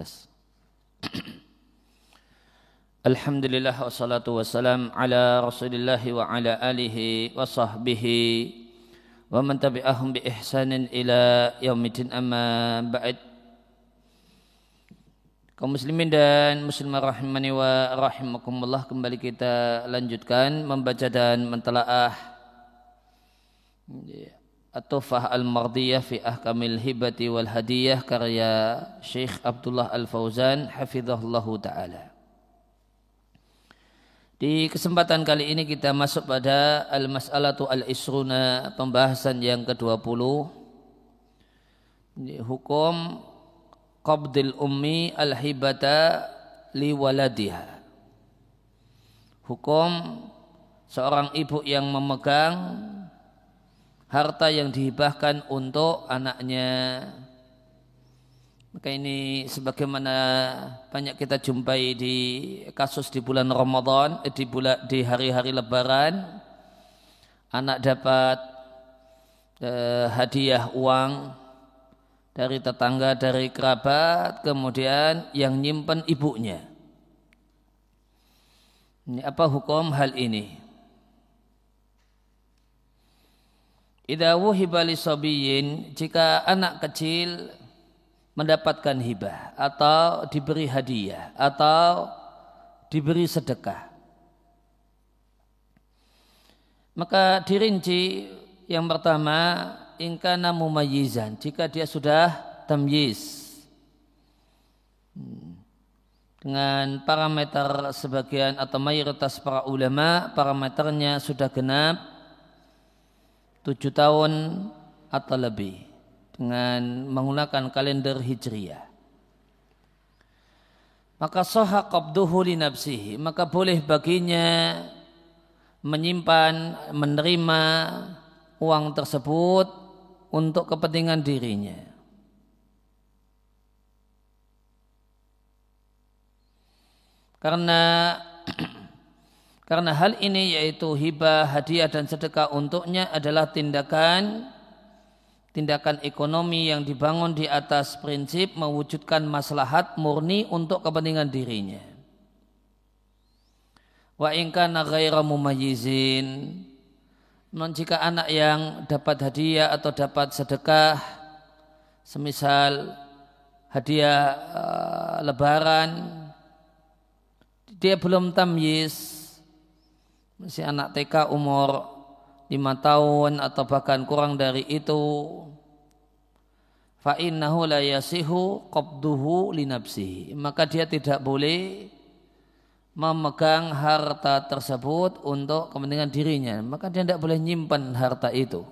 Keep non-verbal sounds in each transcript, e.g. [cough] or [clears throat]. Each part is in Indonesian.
Tes. [clears throat] Alhamdulillah wassalatu wassalam ala rasulillah wa ala alihi wa sahbihi wa man tabi'ahum bi ihsanin ila yaumidin amma ba'd. Kaum muslimin dan muslimah rahimani wa rahimakumullah kembali kita lanjutkan membaca dan mentelaah At-Tufah Al-Mardiyah fi Ahkamil Hibati wal Hadiyah karya Syekh Abdullah Al-Fauzan hafizahullahu taala. Di kesempatan kali ini kita masuk pada Al-Mas'alatu Al-Isruna pembahasan yang ke-20 hukum qabdil ummi al-hibata li waladiha. Hukum seorang ibu yang memegang harta yang dihibahkan untuk anaknya. Maka ini sebagaimana banyak kita jumpai di kasus di bulan Ramadan, eh, di bulan di hari-hari Lebaran, anak dapat eh, hadiah uang dari tetangga, dari kerabat, kemudian yang nyimpen ibunya. Ini apa hukum hal ini? Idza wuhiba sabiyin jika anak kecil mendapatkan hibah atau diberi hadiah atau diberi sedekah. Maka dirinci yang pertama ingkana mumayyizan jika dia sudah tamyiz. Dengan parameter sebagian atau mayoritas para ulama parameternya sudah genap tujuh tahun atau lebih dengan menggunakan kalender hijriyah. Maka soha qabduhu li nafsihi, maka boleh baginya menyimpan, menerima uang tersebut untuk kepentingan dirinya. Karena Karena hal ini yaitu hibah, hadiah dan sedekah untuknya adalah tindakan tindakan ekonomi yang dibangun di atas prinsip mewujudkan maslahat murni untuk kepentingan dirinya. Wa ingkana ghaira mumayyizin Non jika anak yang dapat hadiah atau dapat sedekah semisal hadiah uh, lebaran dia belum tamyiz masih anak TK umur lima tahun atau bahkan kurang dari itu fa innahu la yasihu qabduhu li maka dia tidak boleh memegang harta tersebut untuk kepentingan dirinya. Maka dia tidak boleh menyimpan harta itu.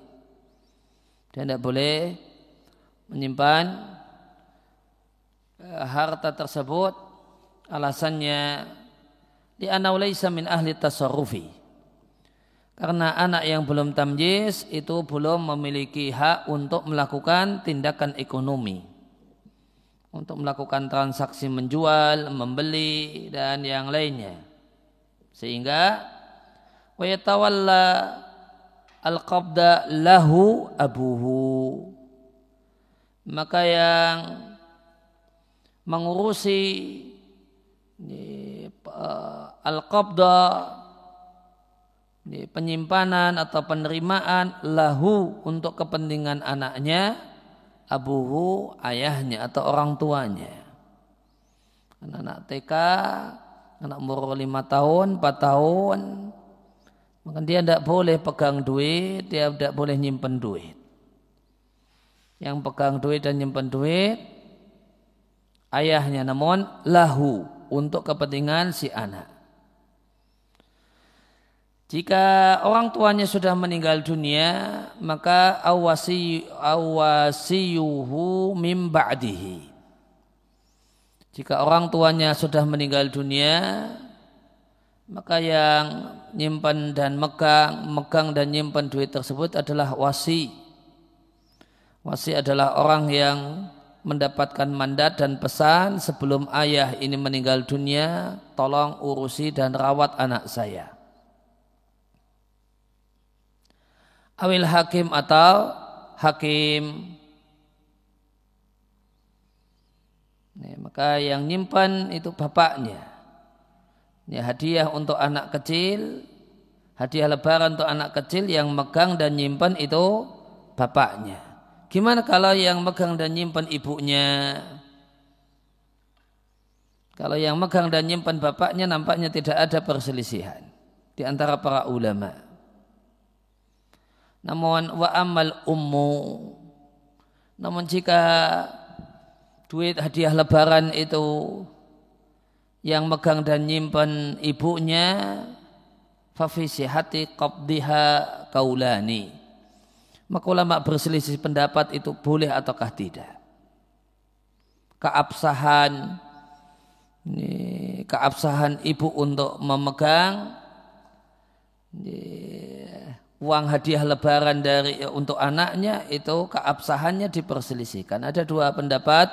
Dia tidak boleh menyimpan eh, harta tersebut. Alasannya di anaulaisa min ahli tasarrufi karena anak yang belum tamjiz itu belum memiliki hak untuk melakukan tindakan ekonomi. Untuk melakukan transaksi menjual, membeli, dan yang lainnya. Sehingga wayatawalla al-qabda lahu abuhu. Maka yang mengurusi eh, al-qabda penyimpanan atau penerimaan lahu untuk kepentingan anaknya abuhu ayahnya atau orang tuanya. Anak-anak TK anak umur lima tahun empat tahun maka dia tidak boleh pegang duit dia tidak boleh nyimpen duit. Yang pegang duit dan nyimpen duit ayahnya namun lahu untuk kepentingan si anak jika orang tuanya sudah meninggal dunia, maka awasi awasiyuhu mim ba'dihi. Jika orang tuanya sudah meninggal dunia, maka yang nyimpan dan megang, megang dan nyimpan duit tersebut adalah wasi. Wasi adalah orang yang mendapatkan mandat dan pesan sebelum ayah ini meninggal dunia, tolong urusi dan rawat anak saya. Awil hakim atau hakim Nih, maka yang nyimpan itu bapaknya. Ini hadiah untuk anak kecil, hadiah lebaran untuk anak kecil yang megang dan nyimpan itu bapaknya. Gimana kalau yang megang dan nyimpan ibunya? Kalau yang megang dan nyimpan bapaknya nampaknya tidak ada perselisihan di antara para ulama. Namun wa amal ummu. Namun jika duit hadiah lebaran itu yang megang dan nyimpan ibunya fafisi hati qabdiha kaulani. Maka ulama berselisih pendapat itu boleh ataukah tidak? Keabsahan ini, keabsahan ibu untuk memegang ini, uang hadiah lebaran dari untuk anaknya itu keabsahannya diperselisihkan ada dua pendapat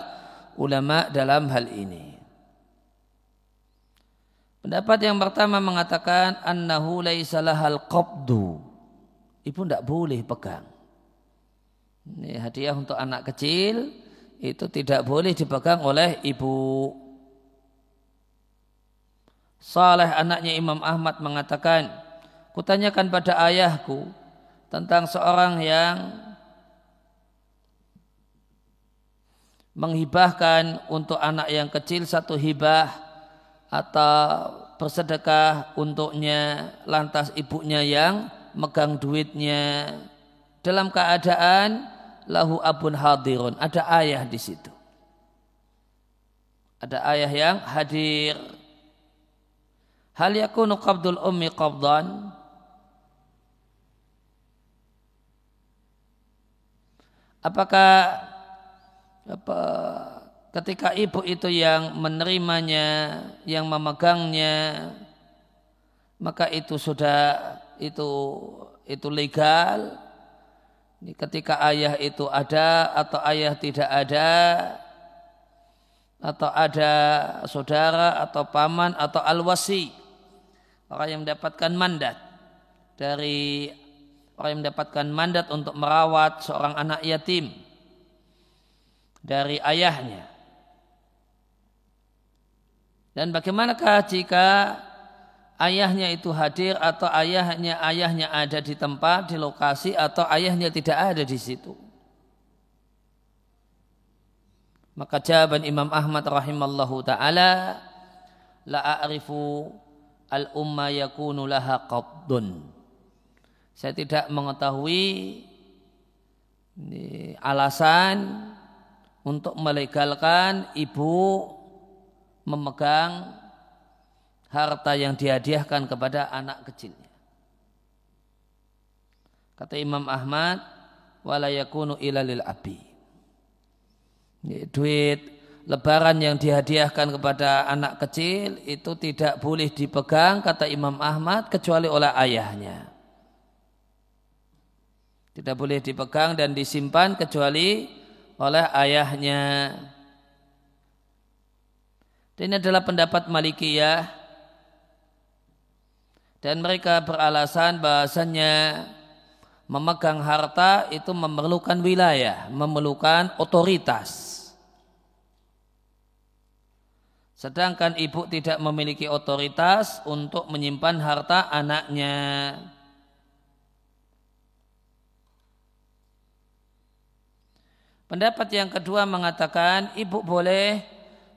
ulama dalam hal ini. Pendapat yang pertama mengatakan annahu laisa qabdu. Ibu tidak boleh pegang. Ini hadiah untuk anak kecil itu tidak boleh dipegang oleh ibu. Saleh anaknya Imam Ahmad mengatakan, kutanyakan pada ayahku tentang seorang yang menghibahkan untuk anak yang kecil satu hibah atau bersedekah untuknya lantas ibunya yang megang duitnya. Dalam keadaan lahu abun hadirun. Ada ayah di situ. Ada ayah yang hadir. Hal yakunu qabdul ummi qabdan apakah apa ketika ibu itu yang menerimanya, yang memegangnya, maka itu sudah itu itu legal. Ketika ayah itu ada atau ayah tidak ada, atau ada saudara atau paman atau alwasi orang yang mendapatkan mandat dari orang yang mendapatkan mandat untuk merawat seorang anak yatim dari ayahnya. Dan bagaimanakah jika ayahnya itu hadir atau ayahnya ayahnya ada di tempat, di lokasi atau ayahnya tidak ada di situ? Maka jawaban Imam Ahmad rahimallahu taala la a'rifu al umma yakunu laha qabdun. Saya tidak mengetahui alasan untuk melegalkan ibu memegang harta yang dihadiahkan kepada anak kecilnya. Kata Imam Ahmad, wala yakunu ilalil abi. Duit lebaran yang dihadiahkan kepada anak kecil itu tidak boleh dipegang kata Imam Ahmad kecuali oleh ayahnya. Tidak boleh dipegang dan disimpan kecuali oleh ayahnya. Dan ini adalah pendapat Malikiyah dan mereka beralasan bahasanya memegang harta itu memerlukan wilayah, memerlukan otoritas. Sedangkan ibu tidak memiliki otoritas untuk menyimpan harta anaknya. Pendapat yang kedua mengatakan ibu boleh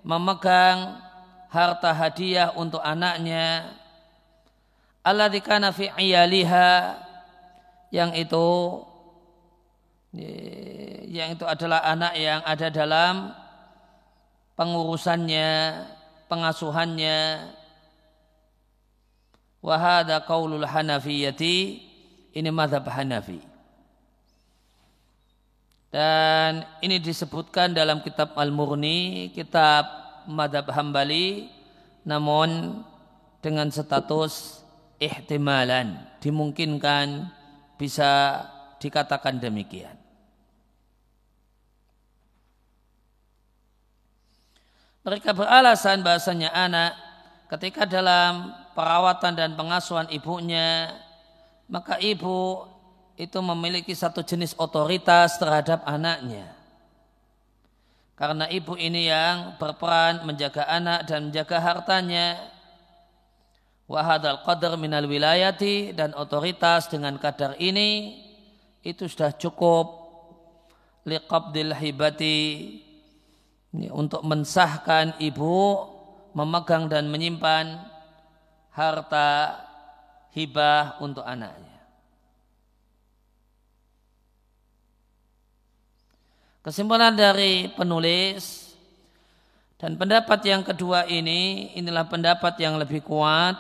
memegang harta hadiah untuk anaknya alladzi kana fi iyaliha yang itu yang itu adalah anak yang ada dalam pengurusannya, pengasuhannya. Wahada qaulul Hanafiyati ini madhab Hanafi. Dan ini disebutkan dalam kitab Al-Murni, kitab Madhab Hambali, namun dengan status ihtimalan, dimungkinkan bisa dikatakan demikian. Mereka beralasan bahasanya anak ketika dalam perawatan dan pengasuhan ibunya, maka ibu itu memiliki satu jenis otoritas terhadap anaknya. Karena ibu ini yang berperan menjaga anak dan menjaga hartanya. Wahadal qadar minal wilayati dan otoritas dengan kadar ini itu sudah cukup liqabdil hibati untuk mensahkan ibu memegang dan menyimpan harta hibah untuk anaknya. Kesimpulan dari penulis dan pendapat yang kedua ini inilah pendapat yang lebih kuat.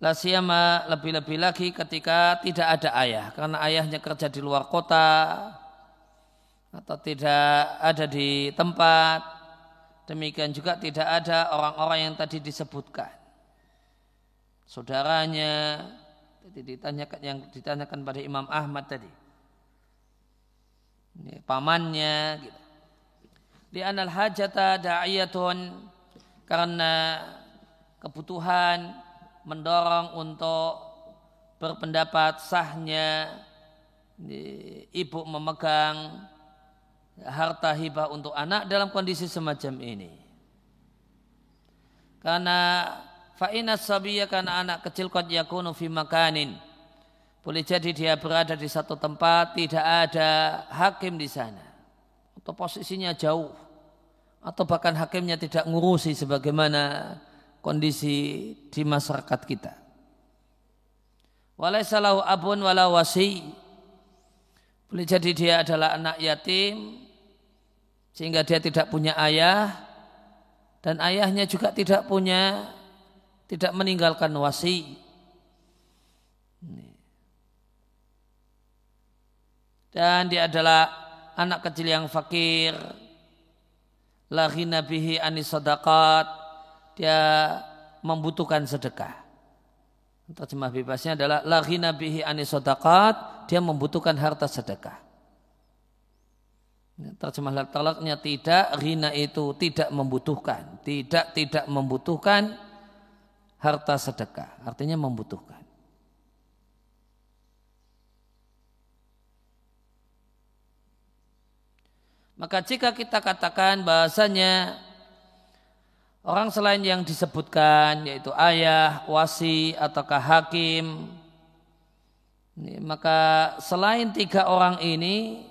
Lasiyama lebih-lebih lagi ketika tidak ada ayah karena ayahnya kerja di luar kota atau tidak ada di tempat. Demikian juga tidak ada orang-orang yang tadi disebutkan. Saudaranya ditanyakan yang ditanyakan pada Imam Ahmad tadi pamannya gitu. Di anal hajata da'iyatun karena kebutuhan mendorong untuk berpendapat sahnya ibu memegang harta hibah untuk anak dalam kondisi semacam ini. Karena fa'inat sabiyya karena anak kecil qad yakunu fi makanin boleh jadi dia berada di satu tempat, tidak ada hakim di sana. Atau posisinya jauh. Atau bahkan hakimnya tidak ngurusi sebagaimana kondisi di masyarakat kita. Walaisalahu abun wala wasi. Boleh jadi dia adalah anak yatim sehingga dia tidak punya ayah dan ayahnya juga tidak punya tidak meninggalkan wasi. Dan dia adalah anak kecil yang fakir. Lagi nabihi anis dia membutuhkan sedekah. Terjemah bebasnya adalah lagi nabihi anis dia membutuhkan harta sedekah. Terjemah talaknya tidak rina itu tidak membutuhkan. Tidak tidak membutuhkan harta sedekah. Artinya membutuhkan Maka jika kita katakan bahasanya orang selain yang disebutkan yaitu ayah, wasi ataukah hakim, maka selain tiga orang ini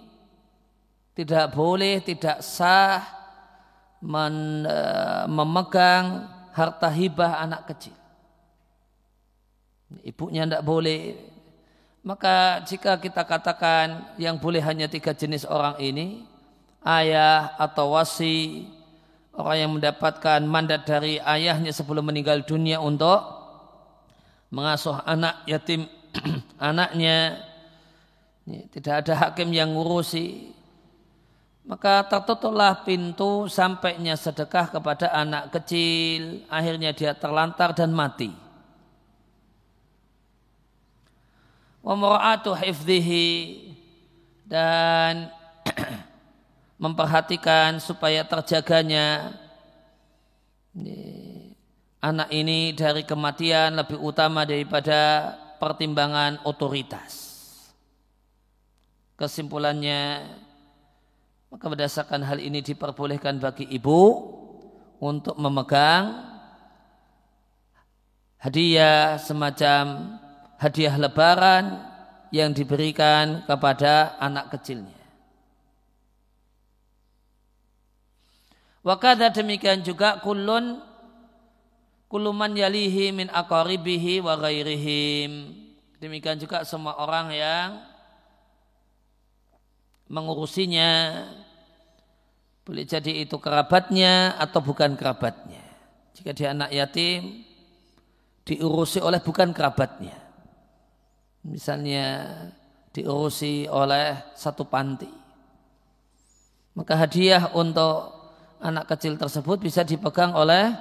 tidak boleh, tidak sah men, e, memegang harta hibah anak kecil. Ibunya tidak boleh. Maka jika kita katakan yang boleh hanya tiga jenis orang ini, ayah atau wasi orang yang mendapatkan mandat dari ayahnya sebelum meninggal dunia untuk mengasuh anak yatim [clears throat] anaknya. Tidak ada hakim yang ngurusi. Maka tertutuplah pintu sampainya sedekah kepada anak kecil. Akhirnya dia terlantar dan mati. Wa hifdhihi. Dan memperhatikan supaya terjaganya anak ini dari kematian lebih utama daripada pertimbangan otoritas. Kesimpulannya, maka berdasarkan hal ini diperbolehkan bagi ibu untuk memegang hadiah semacam hadiah lebaran yang diberikan kepada anak kecilnya. Wakada demikian juga kulun kuluman yalihi min akaribihi wa ghairihim. Demikian juga semua orang yang mengurusinya boleh jadi itu kerabatnya atau bukan kerabatnya. Jika dia anak yatim diurusi oleh bukan kerabatnya. Misalnya diurusi oleh satu panti. Maka hadiah untuk anak kecil tersebut bisa dipegang oleh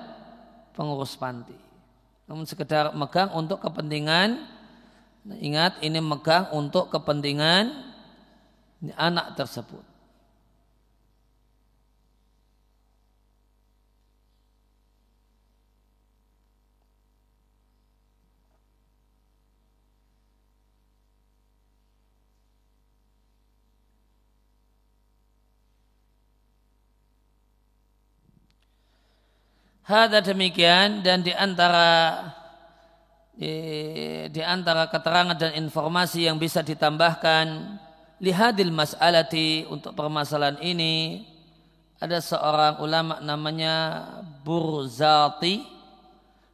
pengurus panti. Namun sekedar megang untuk kepentingan, ingat ini megang untuk kepentingan anak tersebut. Hada demikian dan di antara di, antara keterangan dan informasi yang bisa ditambahkan lihadil mas'alati untuk permasalahan ini ada seorang ulama namanya Burzati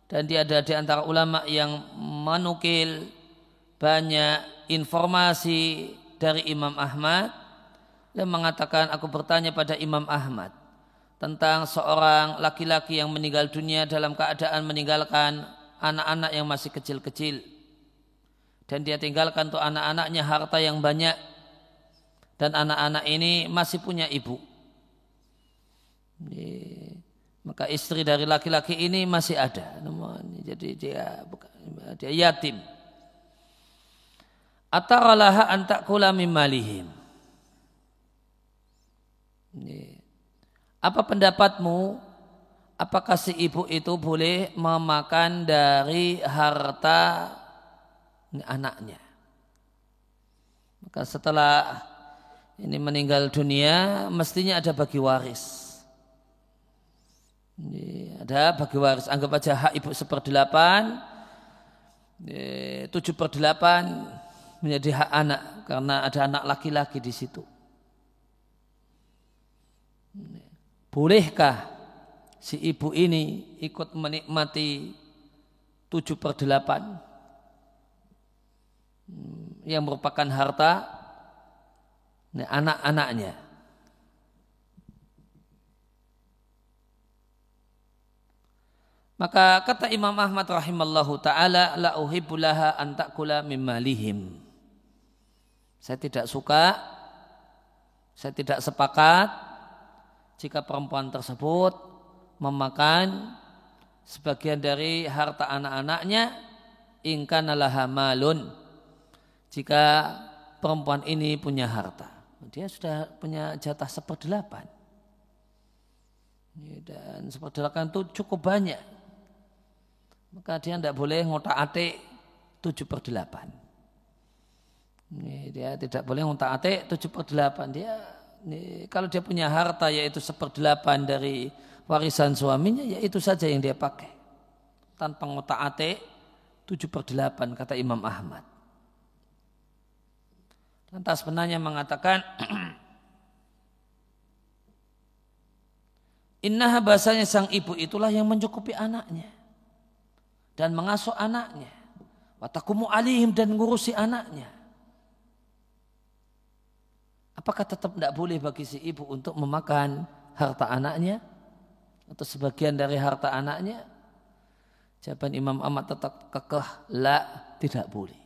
dan dia ada di antara ulama yang menukil banyak informasi dari Imam Ahmad dan mengatakan aku bertanya pada Imam Ahmad tentang seorang laki-laki yang meninggal dunia dalam keadaan meninggalkan anak-anak yang masih kecil-kecil. Dan dia tinggalkan untuk anak-anaknya harta yang banyak. Dan anak-anak ini masih punya ibu. Maka istri dari laki-laki ini masih ada. Jadi dia dia yatim. Ataralaha antakula mimalihim apa pendapatmu? Apakah si ibu itu boleh memakan dari harta anaknya? Maka setelah ini meninggal dunia, mestinya ada bagi waris. Ini ada bagi waris. Anggap aja hak ibu seperdelapan, tujuh per delapan menjadi hak anak karena ada anak laki-laki di situ. Bolehkah si ibu ini ikut menikmati tujuh per delapan hmm, yang merupakan harta anak-anaknya. Maka kata Imam Ahmad rahimallahu taala la uhibbulaha an ta'kula mimmalihim. Saya tidak suka, saya tidak sepakat jika perempuan tersebut memakan sebagian dari harta anak-anaknya ingkan malun jika perempuan ini punya harta. Dia sudah punya jatah seperdelapan. Dan seperdelapan itu cukup banyak. Maka dia tidak boleh ngotak atik tujuh per delapan. Dia tidak boleh ngotak atik tujuh per delapan. Dia kalau dia punya harta yaitu seperdelapan dari warisan suaminya, ya itu saja yang dia pakai. Tanpa ngotak ate, tujuh per delapan kata Imam Ahmad. Lantas penanya mengatakan, [clears throat] Innaha bahasanya sang ibu itulah yang mencukupi anaknya. Dan mengasuh anaknya. Watakumu alihim dan ngurusi anaknya. Apakah tetap tidak boleh bagi si ibu untuk memakan harta anaknya? Atau sebagian dari harta anaknya? Jawaban Imam Ahmad tetap kekeh, la, tidak boleh.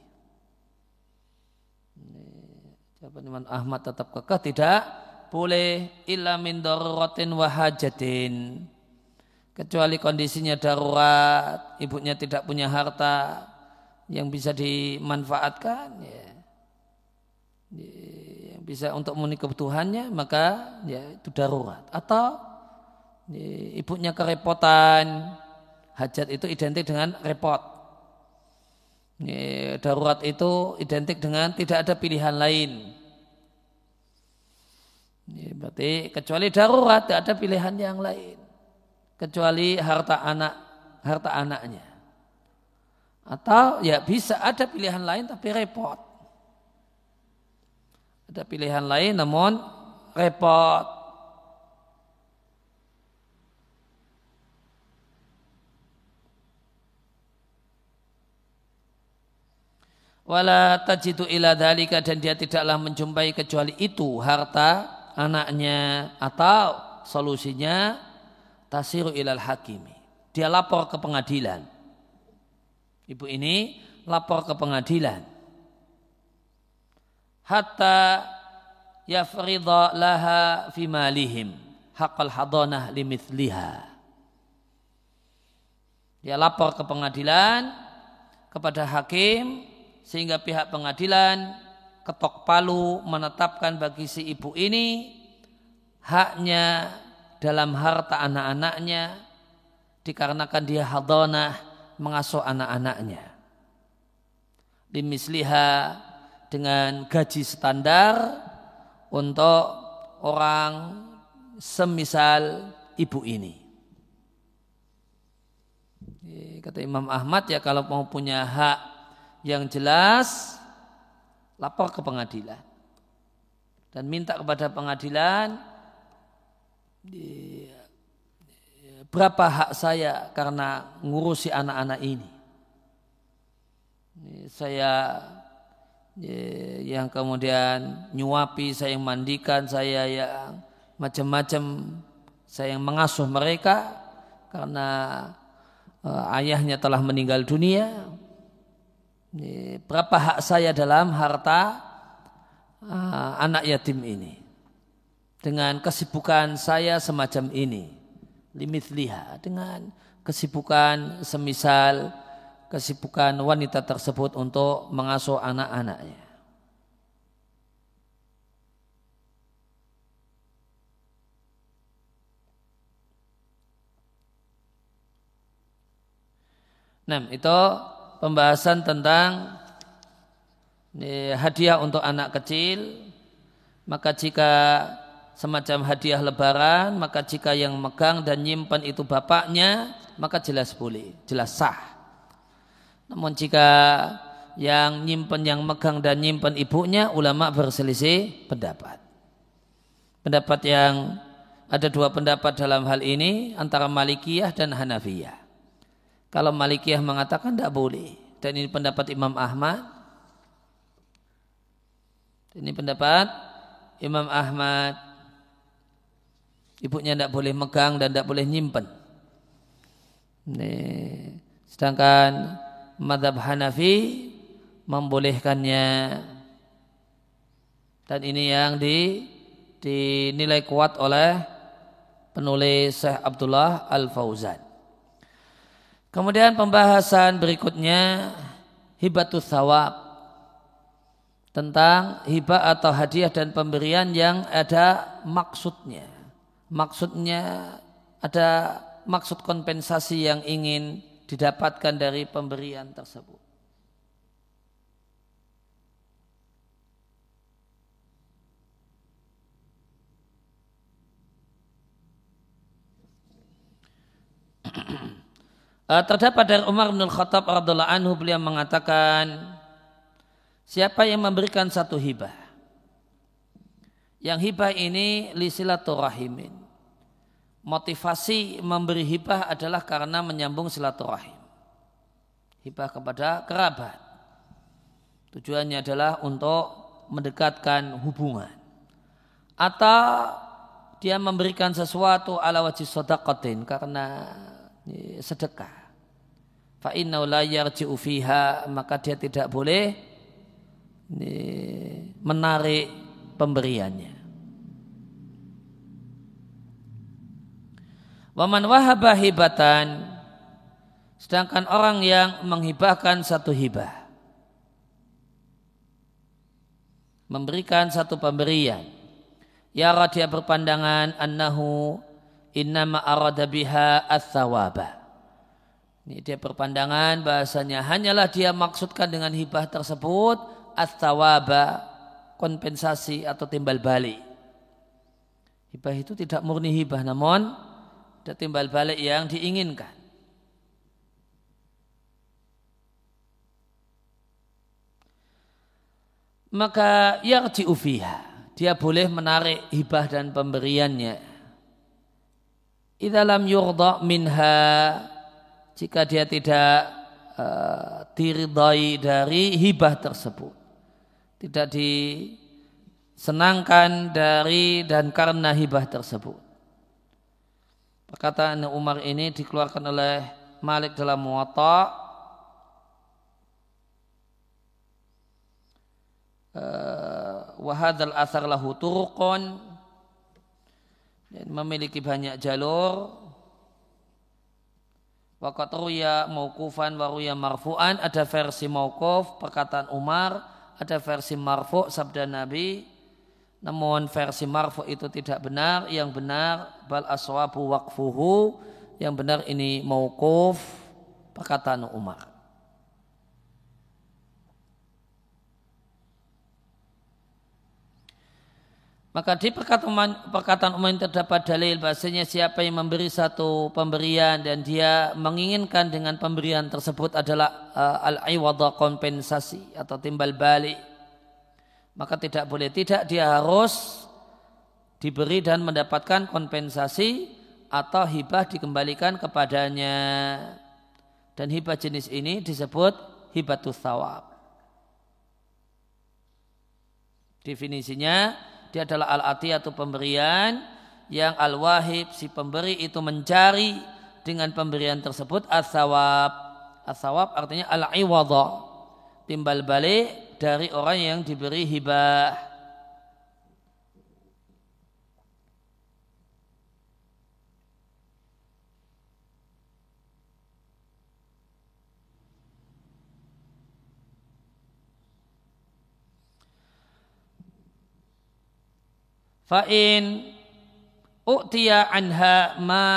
Jawaban Imam Ahmad tetap kekeh, tidak boleh illa min daruratin wahajatin. Kecuali kondisinya darurat, ibunya tidak punya harta yang bisa dimanfaatkan, ya bisa untuk memenuhi kebutuhannya maka ya itu darurat. Atau ya, ibunya kerepotan hajat itu identik dengan repot. Ya, darurat itu identik dengan tidak ada pilihan lain. Ya, berarti kecuali darurat tidak ada pilihan yang lain. Kecuali harta anak harta anaknya. Atau ya bisa ada pilihan lain tapi repot ada pilihan lain namun repot. Wala tajidu ila dalika dan dia tidaklah menjumpai kecuali itu harta anaknya atau solusinya tasiru ilal hakimi. Dia lapor ke pengadilan. Ibu ini lapor ke pengadilan hatta yafridha laha fi malihim haqqal hadanah limithliha. Dia lapor ke pengadilan kepada hakim sehingga pihak pengadilan ketok palu menetapkan bagi si ibu ini haknya dalam harta anak-anaknya dikarenakan dia hadanah mengasuh anak-anaknya. Limisliha dengan gaji standar untuk orang semisal ibu ini. Kata Imam Ahmad ya kalau mau punya hak yang jelas lapor ke pengadilan dan minta kepada pengadilan berapa hak saya karena ngurusi anak-anak ini. Saya yang kemudian nyuapi, saya yang mandikan, saya yang macam-macam, saya yang mengasuh mereka karena uh, ayahnya telah meninggal dunia. Berapa hak saya dalam harta uh, anak yatim ini? Dengan kesibukan saya semacam ini limit liha dengan kesibukan semisal kesibukan wanita tersebut untuk mengasuh anak-anaknya. Nah, itu pembahasan tentang hadiah untuk anak kecil. Maka jika semacam hadiah lebaran, maka jika yang megang dan nyimpan itu bapaknya, maka jelas boleh, jelas sah. Namun jika yang nyimpan yang megang dan nyimpan ibunya, ulama berselisih pendapat. Pendapat yang ada dua pendapat dalam hal ini antara Malikiyah dan Hanafiyah. Kalau Malikiyah mengatakan tidak boleh, dan ini pendapat Imam Ahmad. Ini pendapat Imam Ahmad Ibunya tidak boleh megang dan tidak boleh nyimpen. Nih. Sedangkan madhab Hanafi membolehkannya. Dan ini yang di, dinilai kuat oleh penulis Syekh Abdullah Al-Fauzan. Kemudian pembahasan berikutnya hibatus sawab tentang hibah atau hadiah dan pemberian yang ada maksudnya maksudnya ada maksud kompensasi yang ingin didapatkan dari pemberian tersebut. [clears throat] Eh, terdapat dari Umar bin Khattab radhiallahu anhu beliau mengatakan siapa yang memberikan satu hibah yang hibah ini lisilaturahimin. Motivasi memberi hibah adalah karena menyambung silaturahim. Hibah kepada kerabat. Tujuannya adalah untuk mendekatkan hubungan. Atau dia memberikan sesuatu ala wajib sodakotin karena sedekah. Fa'inna la yarji'u fiha maka dia tidak boleh menarik pemberiannya. Waman wahaba hibatan. Sedangkan orang yang menghibahkan satu hibah. Memberikan satu pemberian. Ya dia berpandangan annahu innama arada biha ats-tsawaba ini dia berpandangan bahasanya hanyalah dia maksudkan dengan hibah tersebut ats-tsawaba kompensasi atau timbal balik. Hibah itu tidak murni hibah namun ada timbal balik yang diinginkan. Maka yarji'u fiha. Dia boleh menarik hibah dan pemberiannya. Idalam yurda minha jika dia tidak uh, diridai dari hibah tersebut tidak disenangkan dari dan karena hibah tersebut. Perkataan Umar ini dikeluarkan oleh Malik dalam Muwatta. Eh, wahadal asar lahu turqon dan memiliki banyak jalur. Wakat ruya mauqufan wa ruya marfu'an. Ada versi mauquf perkataan Umar. Ada versi marfu sabda Nabi namun versi marfu itu tidak benar. Yang benar bal aswabu waqfuhu. Yang benar ini mauquf perkataan Umar. Maka di perkataan, perkataan umum terdapat dalil bahasanya siapa yang memberi satu pemberian dan dia menginginkan dengan pemberian tersebut adalah uh, al-iwada kompensasi atau timbal balik. Maka tidak boleh tidak dia harus diberi dan mendapatkan kompensasi atau hibah dikembalikan kepadanya. Dan hibah jenis ini disebut hibatus thawab. Definisinya dia adalah al-ati atau pemberian yang al-wahib si pemberi itu mencari dengan pemberian tersebut as-sawab. Artinya al-iwadha. Timbal balik dari orang yang diberi hibah. Fa'in u'tiya anha ma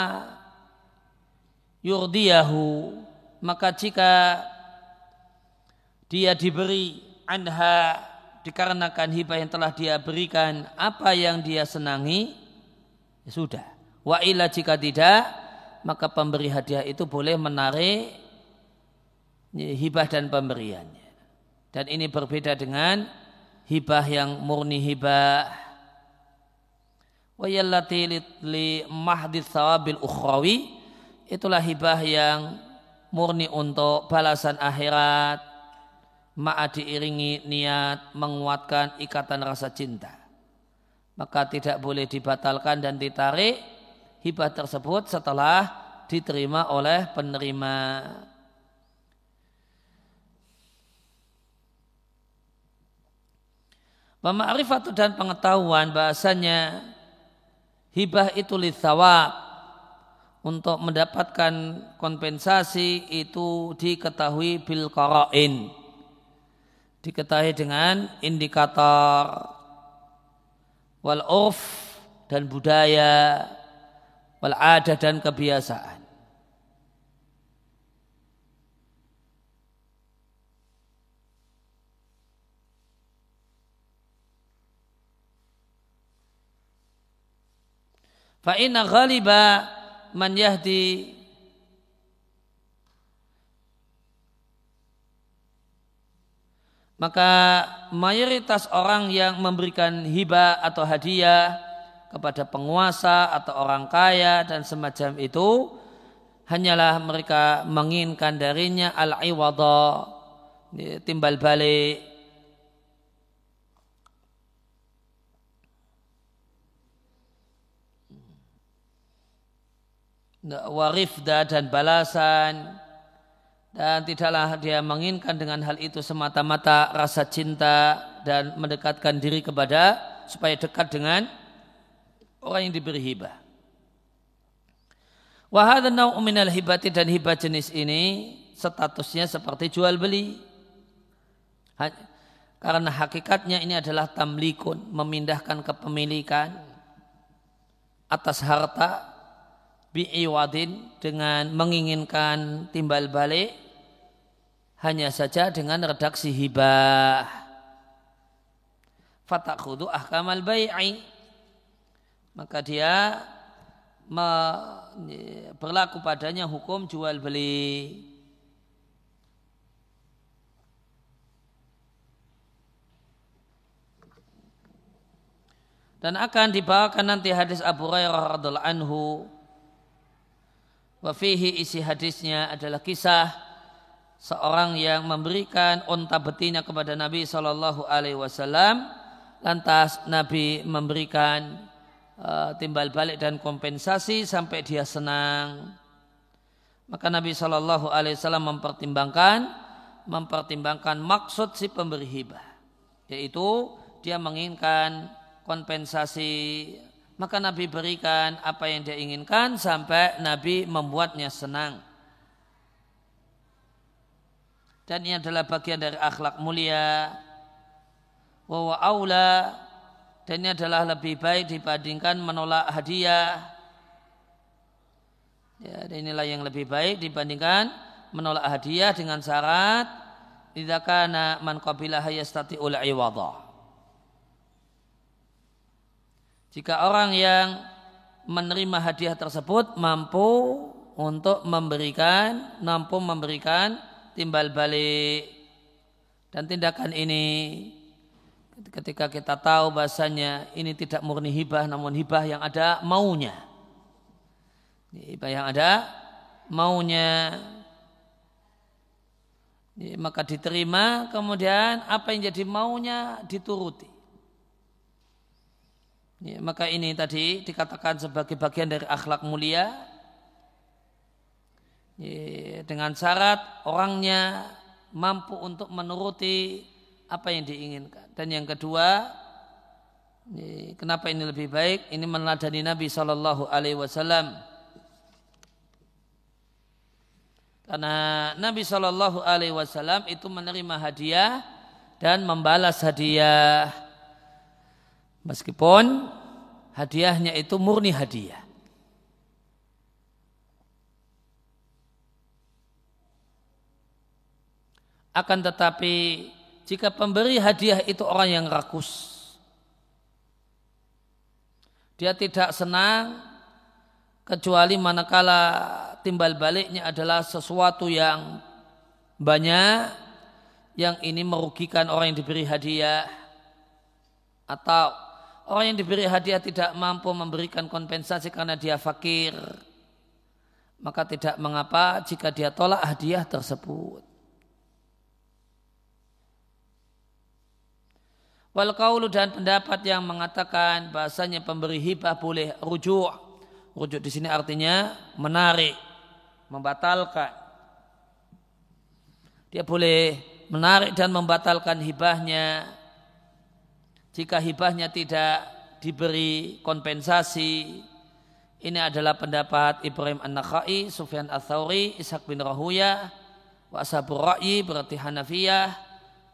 yurdiyahu maka jika dia diberi anha dikarenakan hibah yang telah dia berikan apa yang dia senangi ya sudah. Wa ila jika tidak maka pemberi hadiah itu boleh menarik hibah dan pemberiannya. Dan ini berbeda dengan hibah yang murni hibah. Wayallati li mahdis sawabil ukhrawi itulah hibah yang murni untuk balasan akhirat ma'a diiringi niat menguatkan ikatan rasa cinta. Maka tidak boleh dibatalkan dan ditarik hibah tersebut setelah diterima oleh penerima. Pemakrifat dan pengetahuan bahasanya hibah itu lithawab. Untuk mendapatkan kompensasi itu diketahui bil qara'in diketahui dengan indikator wal urf dan budaya wal adat dan kebiasaan. Fa inna ghaliba man yahdi maka mayoritas orang yang memberikan hibah atau hadiah kepada penguasa atau orang kaya dan semacam itu hanyalah mereka menginginkan darinya al-iwadha timbal balik. Warifda dan balasan dan tidaklah dia menginginkan dengan hal itu semata-mata rasa cinta dan mendekatkan diri kepada supaya dekat dengan orang yang diberi hibah. Wahada nau minal hibati dan hibah jenis ini statusnya seperti jual beli. Karena hakikatnya ini adalah tamlikun, memindahkan kepemilikan atas harta bi'iwadin dengan menginginkan timbal balik hanya saja dengan redaksi hibah. Fatakhudu ahkamal bai'i. Maka dia berlaku padanya hukum jual beli. Dan akan dibawakan nanti hadis Abu Hurairah radhiallahu anhu Wafihi isi hadisnya adalah kisah seorang yang memberikan onta betina kepada Nabi Shallallahu Alaihi Wasallam. Lantas Nabi memberikan uh, timbal balik dan kompensasi sampai dia senang. Maka Nabi Shallallahu Alaihi Wasallam mempertimbangkan mempertimbangkan maksud si pemberi hibah, yaitu dia menginginkan kompensasi maka Nabi berikan apa yang dia inginkan sampai Nabi membuatnya senang. Dan ini adalah bagian dari akhlak mulia. Wa aula dan ini adalah lebih baik dibandingkan menolak hadiah. Ya, dan inilah yang lebih baik dibandingkan menolak hadiah dengan syarat tidak kana man qabila hayastati ul Jika orang yang menerima hadiah tersebut mampu untuk memberikan, mampu memberikan timbal balik. Dan tindakan ini ketika kita tahu bahasanya ini tidak murni hibah namun hibah yang ada maunya. Hibah yang ada maunya maka diterima kemudian apa yang jadi maunya dituruti. Ya, maka ini tadi dikatakan sebagai bagian dari akhlak mulia ya, dengan syarat orangnya mampu untuk menuruti apa yang diinginkan. Dan yang kedua, ya, kenapa ini lebih baik? Ini meneladani Nabi Shallallahu Alaihi Wasallam. Karena Nabi Shallallahu Alaihi Wasallam itu menerima hadiah dan membalas hadiah Meskipun hadiahnya itu murni hadiah. Akan tetapi jika pemberi hadiah itu orang yang rakus. Dia tidak senang kecuali manakala timbal baliknya adalah sesuatu yang banyak yang ini merugikan orang yang diberi hadiah atau Orang yang diberi hadiah tidak mampu memberikan kompensasi karena dia fakir. Maka tidak mengapa jika dia tolak hadiah tersebut. Wal kaulu dan pendapat yang mengatakan bahasanya pemberi hibah boleh rujuk. Rujuk di sini artinya menarik, membatalkan. Dia boleh menarik dan membatalkan hibahnya jika hibahnya tidak diberi kompensasi ini adalah pendapat Ibrahim An-Nakhai, Sufyan Ats-Tsauri, Ishaq bin Rahuya, wa ashabur ra'yi berarti Hanafiyah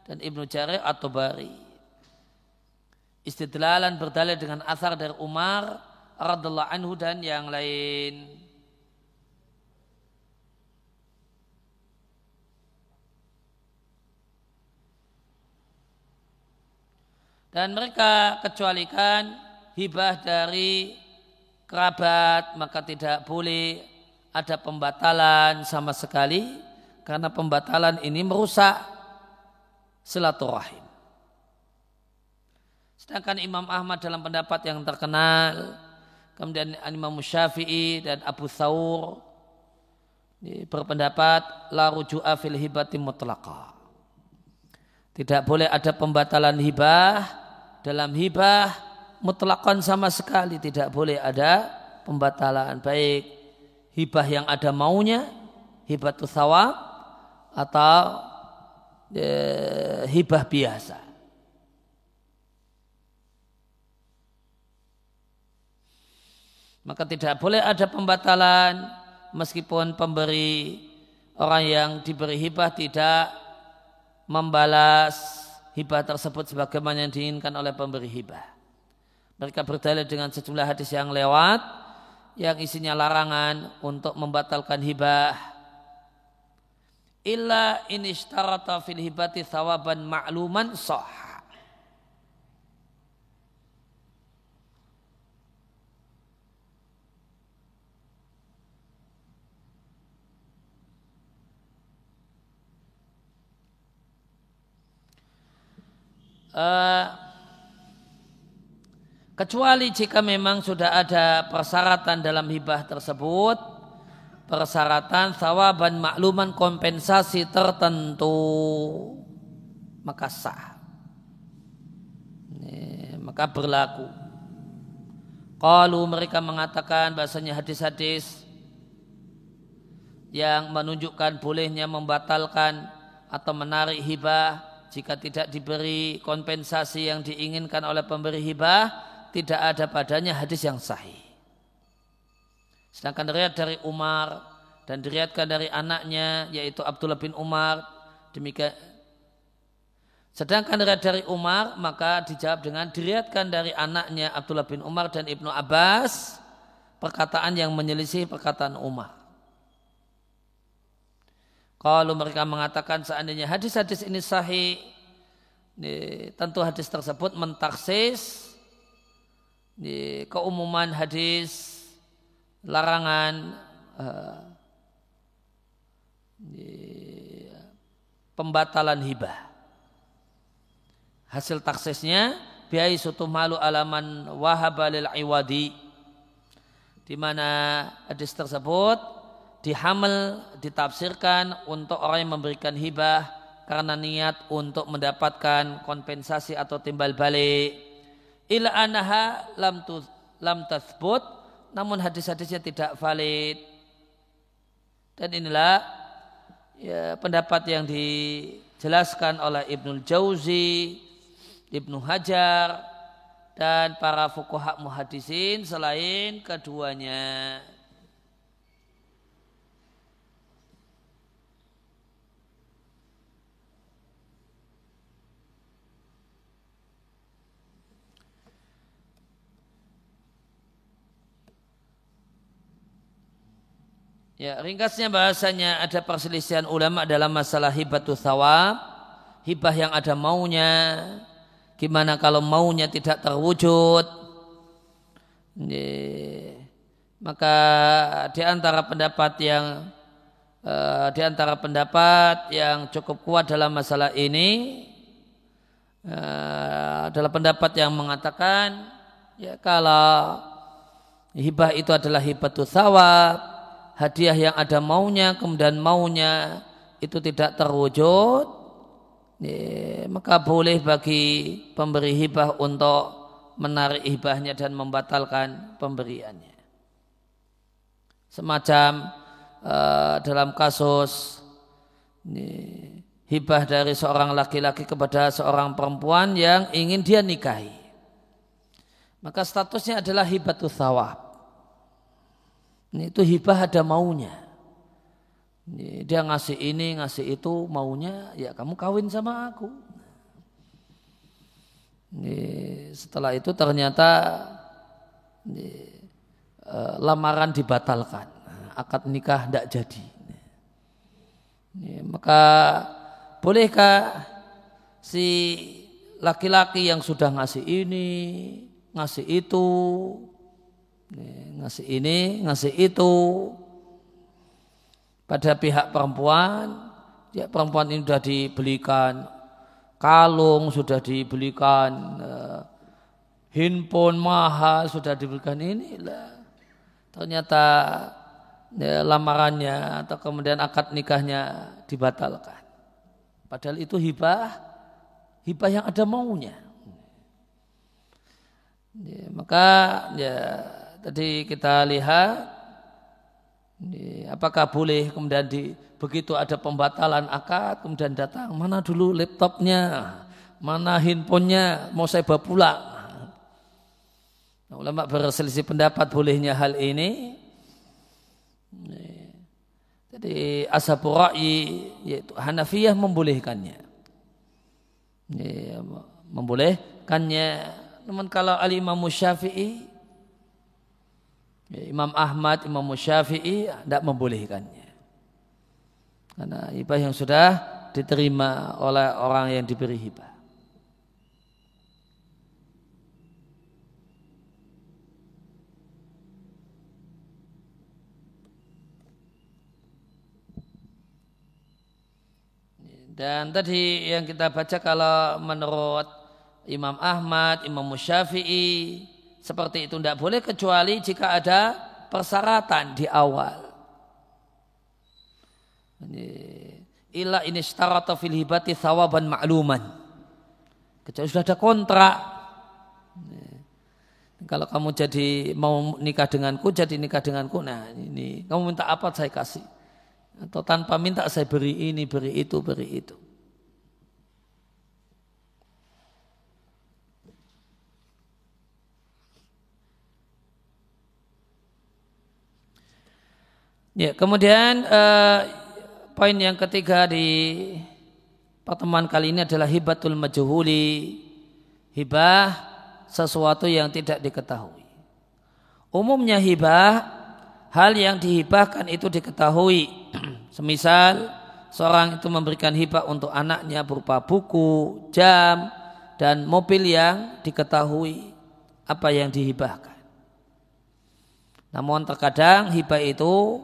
dan Ibnu Jarir atau Bari. Istidlalan berdalil dengan asar dari Umar radhiallahu anhu dan yang lain. Dan mereka kecualikan hibah dari kerabat maka tidak boleh ada pembatalan sama sekali karena pembatalan ini merusak silaturahim. Sedangkan Imam Ahmad dalam pendapat yang terkenal, kemudian Imam Syafi'i dan Abu Thawr berpendapat la ruju'a fil hibati mutlaqa. Tidak boleh ada pembatalan hibah dalam hibah mutlakkan sama sekali tidak boleh ada pembatalan. Baik hibah yang ada maunya hibah thawab atau e, hibah biasa. Maka tidak boleh ada pembatalan meskipun pemberi orang yang diberi hibah tidak membalas hibah tersebut sebagaimana yang diinginkan oleh pemberi hibah. Mereka berdalil dengan sejumlah hadis yang lewat yang isinya larangan untuk membatalkan hibah. Illa in ishtarata fil hibati thawaban ma'luman sah. Eh, kecuali jika memang sudah ada persyaratan dalam hibah tersebut persyaratan sawaban makluman kompensasi tertentu maka sah. Ini, maka berlaku. Kalau mereka mengatakan bahasanya hadis-hadis yang menunjukkan bolehnya membatalkan atau menarik hibah jika tidak diberi kompensasi yang diinginkan oleh pemberi hibah, tidak ada padanya hadis yang sahih. Sedangkan riwayat dari Umar dan diriatkan dari anaknya yaitu Abdullah bin Umar demikian Sedangkan riwayat dari Umar maka dijawab dengan diriatkan dari anaknya Abdullah bin Umar dan Ibnu Abbas perkataan yang menyelisih perkataan Umar. Kalau mereka mengatakan seandainya hadis-hadis ini sahih, tentu hadis tersebut mentaksis di keumuman hadis larangan uh, di, pembatalan hibah. Hasil taksisnya biai sutu malu alaman wahabalil iwadi di mana hadis tersebut dihamil ditafsirkan untuk orang yang memberikan hibah karena niat untuk mendapatkan kompensasi atau timbal balik ila anaha lam tu, lam tathbut namun hadis-hadisnya tidak valid dan inilah ya, pendapat yang dijelaskan oleh Ibnul Jauzi Ibnu Hajar dan para fukuhak muhadisin selain keduanya. Ya, ringkasnya bahasanya ada perselisihan ulama dalam masalah hibatu thawab, hibah yang ada maunya, gimana kalau maunya tidak terwujud. Ya, maka di antara pendapat yang uh, di antara pendapat yang cukup kuat dalam masalah ini uh, adalah pendapat yang mengatakan ya kalau hibah itu adalah hibatu thawab hadiah yang ada maunya kemudian maunya itu tidak terwujud. Ya, maka boleh bagi pemberi hibah untuk menarik hibahnya dan membatalkan pemberiannya. Semacam uh, dalam kasus ini, hibah dari seorang laki-laki kepada seorang perempuan yang ingin dia nikahi. Maka statusnya adalah hibatul thawab itu hibah ada maunya. Dia ngasih ini, ngasih itu, maunya ya kamu kawin sama aku. Setelah itu ternyata eh, lamaran dibatalkan, akad nikah tidak jadi. Maka bolehkah si laki-laki yang sudah ngasih ini, ngasih itu, ngasih ini, ngasih itu pada pihak perempuan, ya perempuan ini sudah dibelikan kalung, sudah dibelikan uh, handphone mahal, sudah diberikan inilah. Ternyata ya, lamarannya atau kemudian akad nikahnya dibatalkan. Padahal itu hibah, hibah yang ada maunya. Ya, maka ya tadi kita lihat apakah boleh kemudian di begitu ada pembatalan akad kemudian datang mana dulu laptopnya? Mana handphonenya? Mau saya bawa pulang? Nah, ulama berselisih pendapat bolehnya hal ini. Jadi ashabu ra'i yaitu Hanafiyah membolehkannya. Membolehkannya. Namun kalau al-imam syafi'i Ya, Imam Ahmad, Imam Syafi'i tidak membolehkannya. Karena hibah yang sudah diterima oleh orang yang diberi hibah. Dan tadi yang kita baca kalau menurut Imam Ahmad, Imam Syafi'i, seperti itu tidak boleh kecuali jika ada persyaratan di awal. Ila ini syarata fil hibati thawaban ma'luman. Kecuali sudah ada kontrak. Kalau kamu jadi mau nikah denganku, jadi nikah denganku. Nah ini kamu minta apa saya kasih. Atau tanpa minta saya beri ini, beri itu, beri itu. Ya, kemudian eh, poin yang ketiga di pertemuan kali ini adalah hibatul majhuli. Hibah sesuatu yang tidak diketahui. Umumnya hibah hal yang dihibahkan itu diketahui. [clears throat] Semisal seorang itu memberikan hibah untuk anaknya berupa buku, jam, dan mobil yang diketahui apa yang dihibahkan. Namun terkadang hibah itu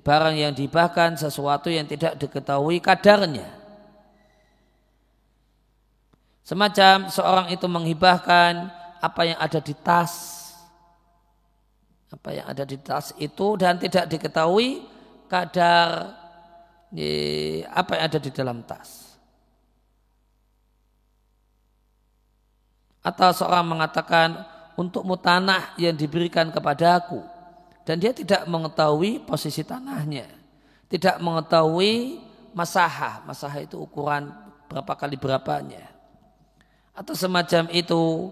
barang yang dihibahkan sesuatu yang tidak diketahui kadarnya. Semacam seorang itu menghibahkan apa yang ada di tas. Apa yang ada di tas itu dan tidak diketahui kadar apa yang ada di dalam tas. Atau seorang mengatakan untuk tanah yang diberikan kepadaku dan dia tidak mengetahui posisi tanahnya, tidak mengetahui masaha, masaha itu ukuran berapa kali berapanya, atau semacam itu,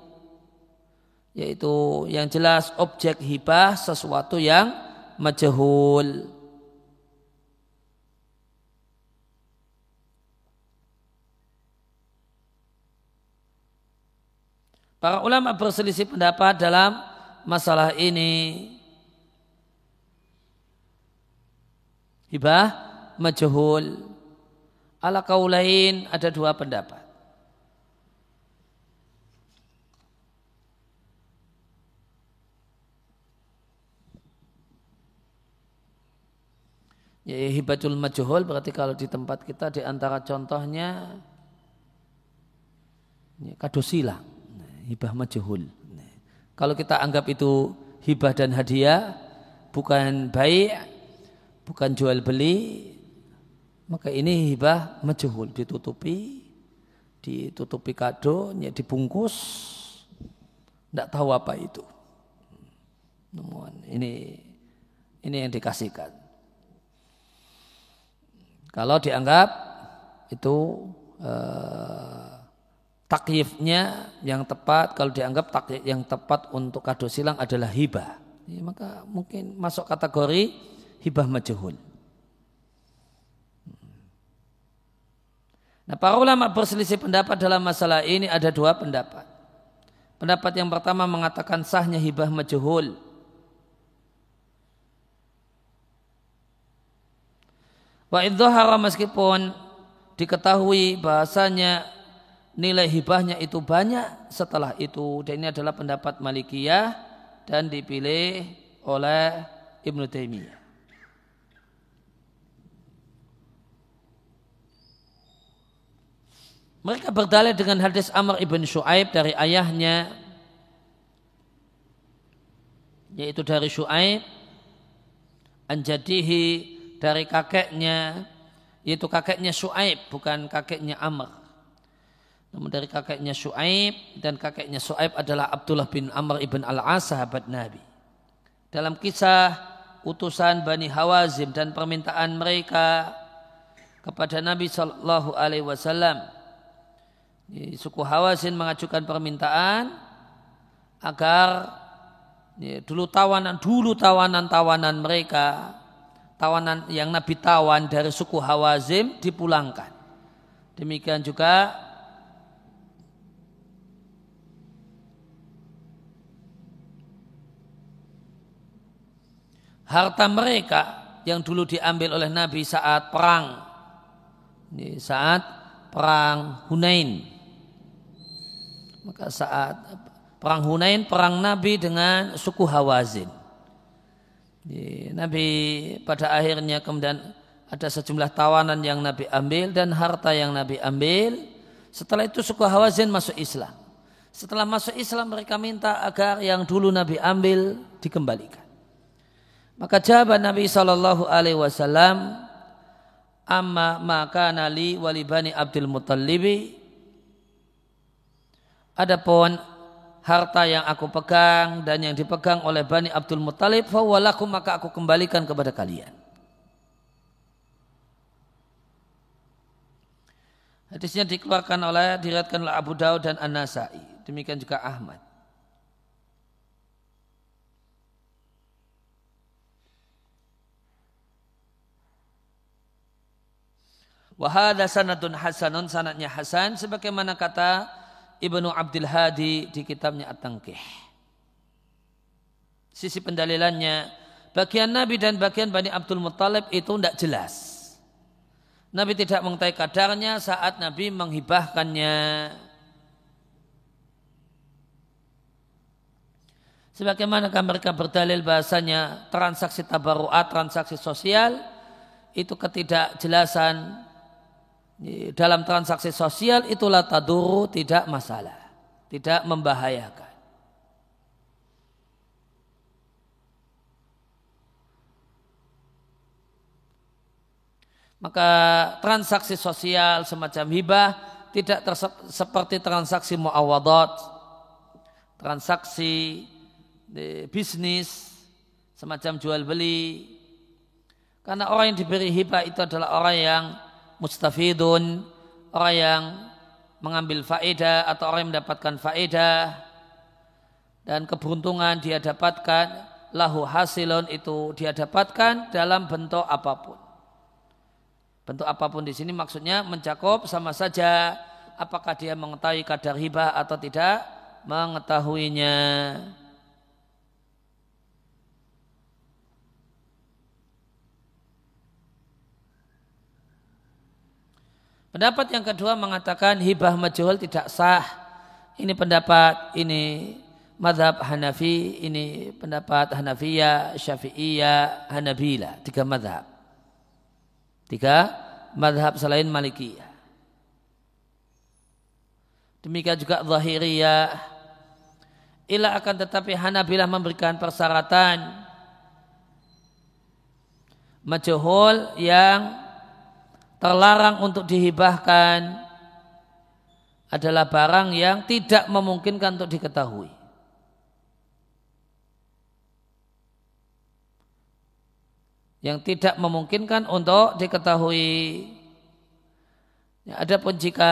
yaitu yang jelas objek hibah sesuatu yang majhul. Para ulama berselisih pendapat dalam masalah ini. Hibah majhul. Ala kaulain ada dua pendapat. Ya, hibatul majhul berarti kalau di tempat kita di antara contohnya ya, kado silang hibah majhul. Kalau kita anggap itu hibah dan hadiah, bukan baik, bukan jual beli, maka ini hibah majhul, ditutupi, ditutupi kado, dibungkus, tidak tahu apa itu. Ini ini yang dikasihkan. Kalau dianggap itu uh, takyifnya yang tepat kalau dianggap takyif yang tepat untuk kado silang adalah hibah ya, maka mungkin masuk kategori hibah majhul Nah para ulama berselisih pendapat dalam masalah ini ada dua pendapat. Pendapat yang pertama mengatakan sahnya hibah majhul. Wa idzohara meskipun diketahui bahasanya nilai hibahnya itu banyak setelah itu dan ini adalah pendapat Malikiyah dan dipilih oleh Ibnu Taimiyah. Mereka berdalil dengan hadis Amr ibn Shu'aib dari ayahnya yaitu dari Shu'aib anjadihi dari kakeknya yaitu kakeknya Shu'aib bukan kakeknya Amr namun dari kakeknya Shu'aib dan kakeknya Shu'aib adalah Abdullah bin Amr ibn Al-As sahabat Nabi. Dalam kisah utusan Bani Hawazim dan permintaan mereka kepada Nabi Shallallahu Alaihi Wasallam, suku Hawazin mengajukan permintaan agar ya, dulu tawanan dulu tawanan tawanan mereka tawanan yang Nabi tawan dari suku Hawazim dipulangkan. Demikian juga harta mereka yang dulu diambil oleh Nabi saat perang saat perang Hunain maka saat perang Hunain perang Nabi dengan suku Hawazin. Nabi pada akhirnya kemudian ada sejumlah tawanan yang Nabi ambil dan harta yang Nabi ambil. Setelah itu suku Hawazin masuk Islam. Setelah masuk Islam mereka minta agar yang dulu Nabi ambil dikembalikan. Maka jawab Nabi Shallallahu Alaihi Wasallam, amma maka nali walibani Abdul Mutalibi. Adapun harta yang aku pegang dan yang dipegang oleh Bani Abdul Muttalib, fawalakum maka aku kembalikan kepada kalian. Hadisnya dikeluarkan oleh diriatkan oleh Abu Daud dan An-Nasai. Demikian juga Ahmad. Wahada sanadun hasanun sanadnya hasan sebagaimana kata Ibnu Abdul Hadi di kitabnya At-Tangkih. Sisi pendalilannya bagian Nabi dan bagian Bani Abdul Muttalib itu tidak jelas. Nabi tidak mengetahui kadarnya saat Nabi menghibahkannya. Sebagaimana mereka berdalil bahasanya transaksi tabaruat, transaksi sosial, itu ketidakjelasan dalam transaksi sosial itulah taduru tidak masalah, tidak membahayakan. Maka transaksi sosial semacam hibah tidak seperti transaksi muawadat, transaksi bisnis semacam jual beli. Karena orang yang diberi hibah itu adalah orang yang mustafidun, orang yang mengambil faedah atau orang yang mendapatkan faedah dan keberuntungan dia dapatkan lahu hasilun itu dia dapatkan dalam bentuk apa pun. Bentuk apa pun di sini maksudnya mencakup sama saja apakah dia mengetahui kadar hibah atau tidak mengetahuinya. Pendapat yang kedua mengatakan hibah majhul tidak sah. Ini pendapat ini madhab Hanafi, ini pendapat Hanafiyah, Syafi'iyah, Hanabila, tiga madhab. Tiga, madhab selain Malikiyah. Demikian juga Zahiriyah. Ila akan tetapi Hanabilah memberikan persyaratan majuhul yang terlarang untuk dihibahkan adalah barang yang tidak memungkinkan untuk diketahui. yang tidak memungkinkan untuk diketahui. Ya, adapun jika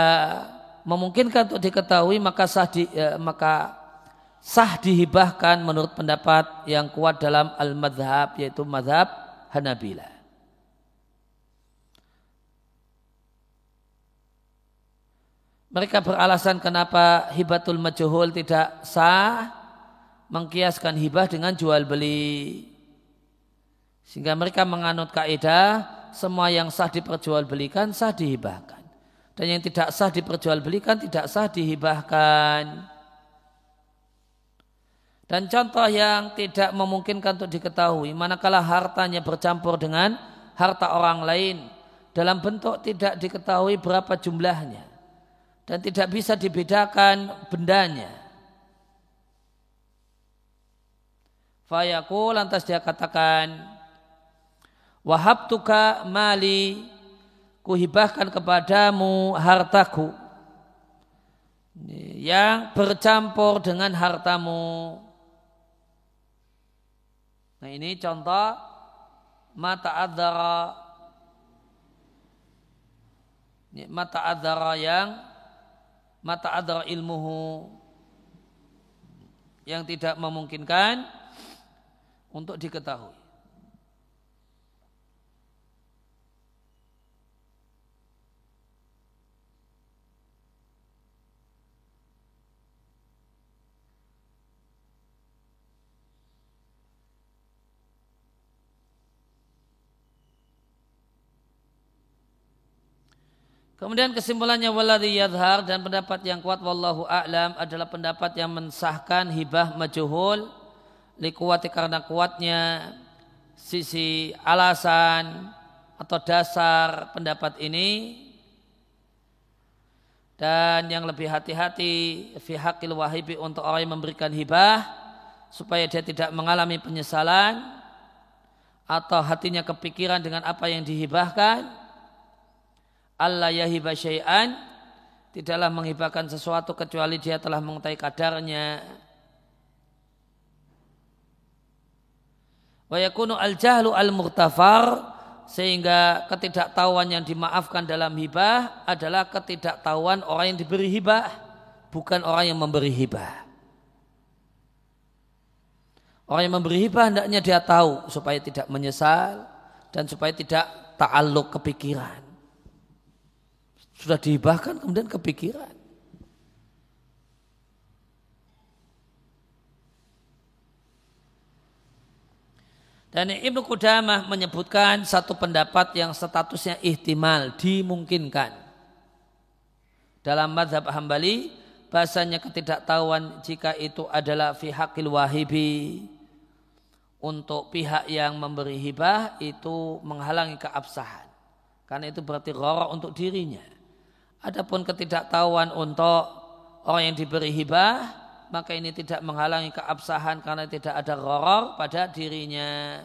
memungkinkan untuk diketahui maka sah di, ya, maka sah dihibahkan menurut pendapat yang kuat dalam al-madhab yaitu madhab Hanabila. Mereka beralasan kenapa hibatul majhul tidak sah mengkiaskan hibah dengan jual beli. Sehingga mereka menganut kaidah semua yang sah diperjualbelikan sah dihibahkan. Dan yang tidak sah diperjualbelikan tidak sah dihibahkan. Dan contoh yang tidak memungkinkan untuk diketahui manakala hartanya bercampur dengan harta orang lain dalam bentuk tidak diketahui berapa jumlahnya dan tidak bisa dibedakan bendanya. Fayaku lantas dia katakan Wahab tuka mali kuhibahkan kepadamu hartaku yang bercampur dengan hartamu. Nah ini contoh mata adara mata adara yang mata adara ilmuhu yang tidak memungkinkan untuk diketahui. Kemudian kesimpulannya waladhi yadhar dan pendapat yang kuat wallahu a'lam adalah pendapat yang mensahkan hibah majuhul likuati karena kuatnya sisi alasan atau dasar pendapat ini. Dan yang lebih hati-hati fi haqqil wahibi untuk orang yang memberikan hibah supaya dia tidak mengalami penyesalan atau hatinya kepikiran dengan apa yang dihibahkan Allah yahiba syai'an tidaklah menghibahkan sesuatu kecuali dia telah mengetahui kadarnya. Wa yakunu al-jahlu al-murtafar sehingga ketidaktahuan yang dimaafkan dalam hibah adalah ketidaktahuan orang yang diberi hibah bukan orang yang memberi hibah. Orang yang memberi hibah hendaknya dia tahu supaya tidak menyesal dan supaya tidak ta'aluk kepikiran. Sudah dihibahkan kemudian kepikiran. Dan Ibnu Qudamah menyebutkan satu pendapat yang statusnya ihtimal, dimungkinkan. Dalam madhab hambali, bahasanya ketidaktahuan jika itu adalah fi hakil wahibi untuk pihak yang memberi hibah itu menghalangi keabsahan karena itu berarti rorok untuk dirinya adapun ketidaktahuan untuk orang yang diberi hibah maka ini tidak menghalangi keabsahan karena tidak ada rorok pada dirinya.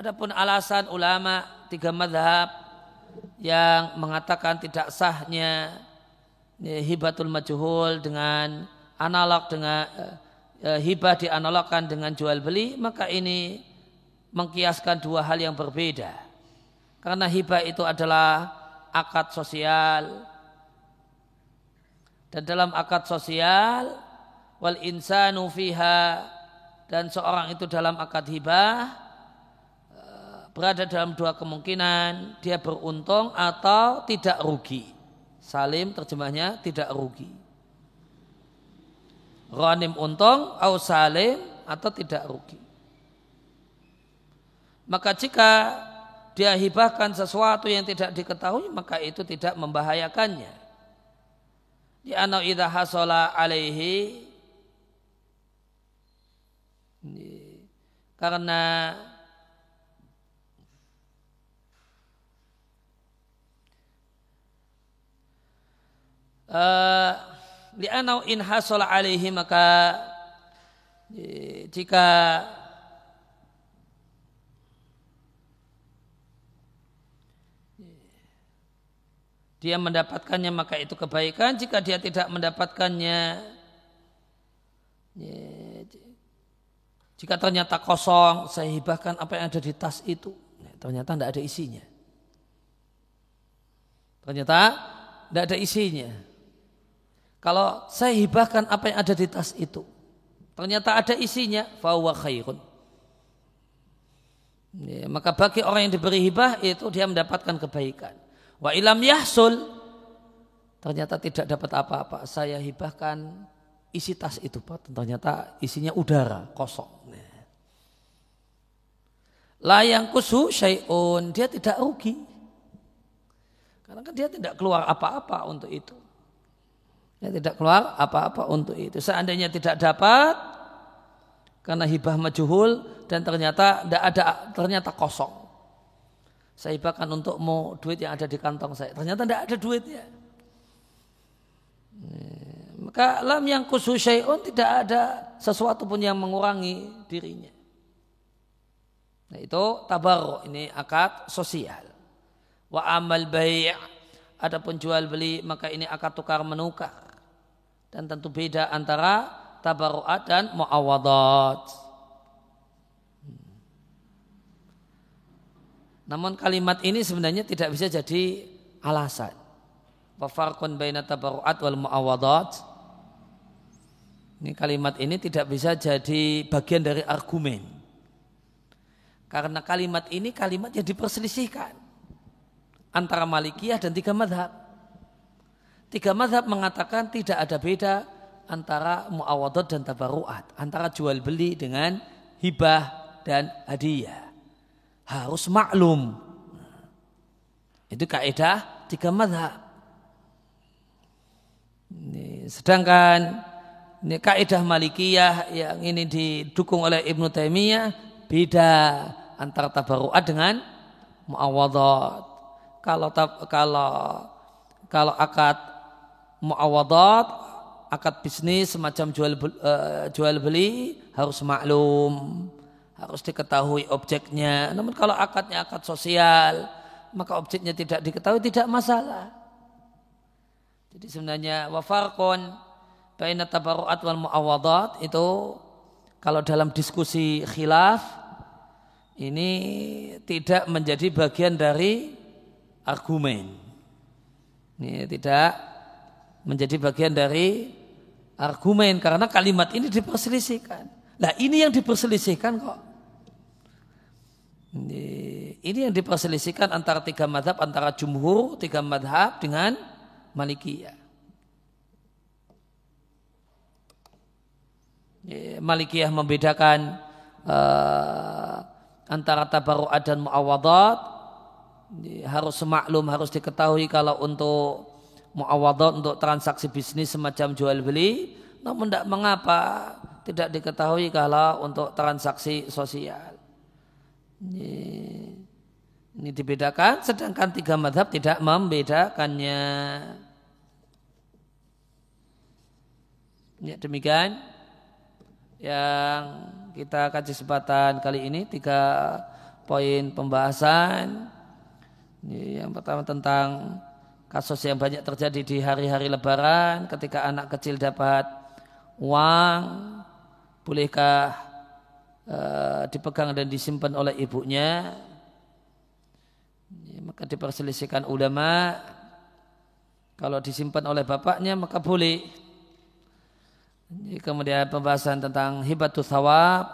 Adapun alasan ulama tiga madhab yang mengatakan tidak sahnya ya, hibatul majhul dengan analog dengan uh, hibah dianalogkan dengan jual beli maka ini mengkiaskan dua hal yang berbeda. Karena hibah itu adalah akad sosial. Dan dalam akad sosial wal insanu fiha dan seorang itu dalam akad hibah berada dalam dua kemungkinan dia beruntung atau tidak rugi. Salim terjemahnya tidak rugi. Ghanim untung atau salim atau tidak rugi. Maka jika dia hibahkan sesuatu yang tidak diketahui maka itu tidak membahayakannya. Di anau idha hasola alaihi karena Eh, li'anau in hasala alaihi maka jika dia mendapatkannya maka itu kebaikan jika dia tidak mendapatkannya jika ternyata kosong saya hibahkan apa yang ada di tas itu ternyata tidak ada isinya ternyata tidak ada isinya kalau saya hibahkan apa yang ada di tas itu, ternyata ada isinya, fahuwa khairun. Ya, maka bagi orang yang diberi hibah itu dia mendapatkan kebaikan. Wa ilam yahsul, ternyata tidak dapat apa-apa. Saya hibahkan isi tas itu, Pak. Ternyata isinya udara, kosong. Layang kusu syai'un, dia tidak rugi. Karena kan dia tidak keluar apa-apa untuk itu. Ya, tidak keluar apa-apa untuk itu. Seandainya tidak dapat karena hibah majuhul dan ternyata tidak ada ternyata kosong. Saya hibahkan untukmu duit yang ada di kantong saya. Ternyata tidak ada duitnya. Maka lam yang khusus syai'un tidak ada sesuatu pun yang mengurangi dirinya. Nah itu tabaruk, ini akad sosial. Wa amal bai' adapun jual beli maka ini akad tukar menukar dan tentu beda antara tabaruat dan muawadat. Namun kalimat ini sebenarnya tidak bisa jadi alasan. Wafarkun baina tabaruat wal muawadat. Ini kalimat ini tidak bisa jadi bagian dari argumen. Karena kalimat ini kalimat yang diperselisihkan antara Malikiyah dan tiga madhab. Tiga mazhab mengatakan tidak ada beda antara muawadat dan tabaruat, antara jual beli dengan hibah dan hadiah. Harus maklum. Itu kaidah tiga mazhab. Sedangkan ini kaidah Malikiyah yang ini didukung oleh Ibnu Taimiyah beda antara tabaruat dengan muawadat. Kalau kalau kalau akad muawadat akad bisnis semacam jual uh, jual beli harus maklum harus diketahui objeknya. Namun kalau akadnya akad sosial maka objeknya tidak diketahui tidak masalah. Jadi sebenarnya wafarkon baina tabaruat wal muawadat itu kalau dalam diskusi khilaf ini tidak menjadi bagian dari argumen. Ini tidak menjadi bagian dari argumen karena kalimat ini diperselisihkan. Nah ini yang diperselisihkan kok. Ini yang diperselisihkan antara tiga madhab, antara jumhur, tiga madhab dengan malikiyah. Malikiyah membedakan uh, antara tabaru'at dan muawadat harus semaklum harus diketahui kalau untuk muawadot untuk transaksi bisnis semacam jual beli namun tidak mengapa tidak diketahui kalau untuk transaksi sosial. Ini, ini dibedakan sedangkan tiga madhab tidak membedakannya. Ya, demikian yang kita kaji kesempatan kali ini tiga poin pembahasan. Yang pertama tentang kasus yang banyak terjadi di hari-hari lebaran ketika anak kecil dapat uang bolehkah uh, dipegang dan disimpan oleh ibunya? Ya, maka diperselisihkan ulama. Kalau disimpan oleh bapaknya maka boleh. Kemudian pembahasan tentang hibatul thawab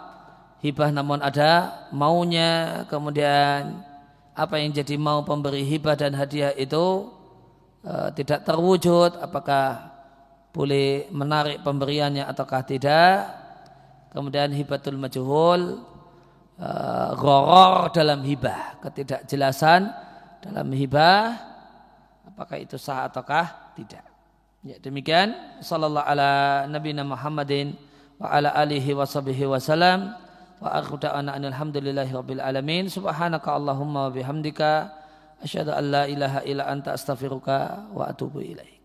hibah namun ada maunya. Kemudian apa yang jadi mau pemberi hibah dan hadiah itu uh, tidak terwujud. Apakah boleh menarik pemberiannya ataukah tidak kemudian hibatul majhul uh, goror dalam hibah ketidakjelasan dalam hibah apakah itu sah ataukah tidak. Ya demikian. Sallallahu ala nabiyina Muhammadin wa ala alihi wa sahbihi wa akhiru da'wana alhamdulillahi rabbil alamin. Subhanaka allahumma wa bihamdika asyhadu an la ilaha illa anta astaghfiruka wa atubu ilaik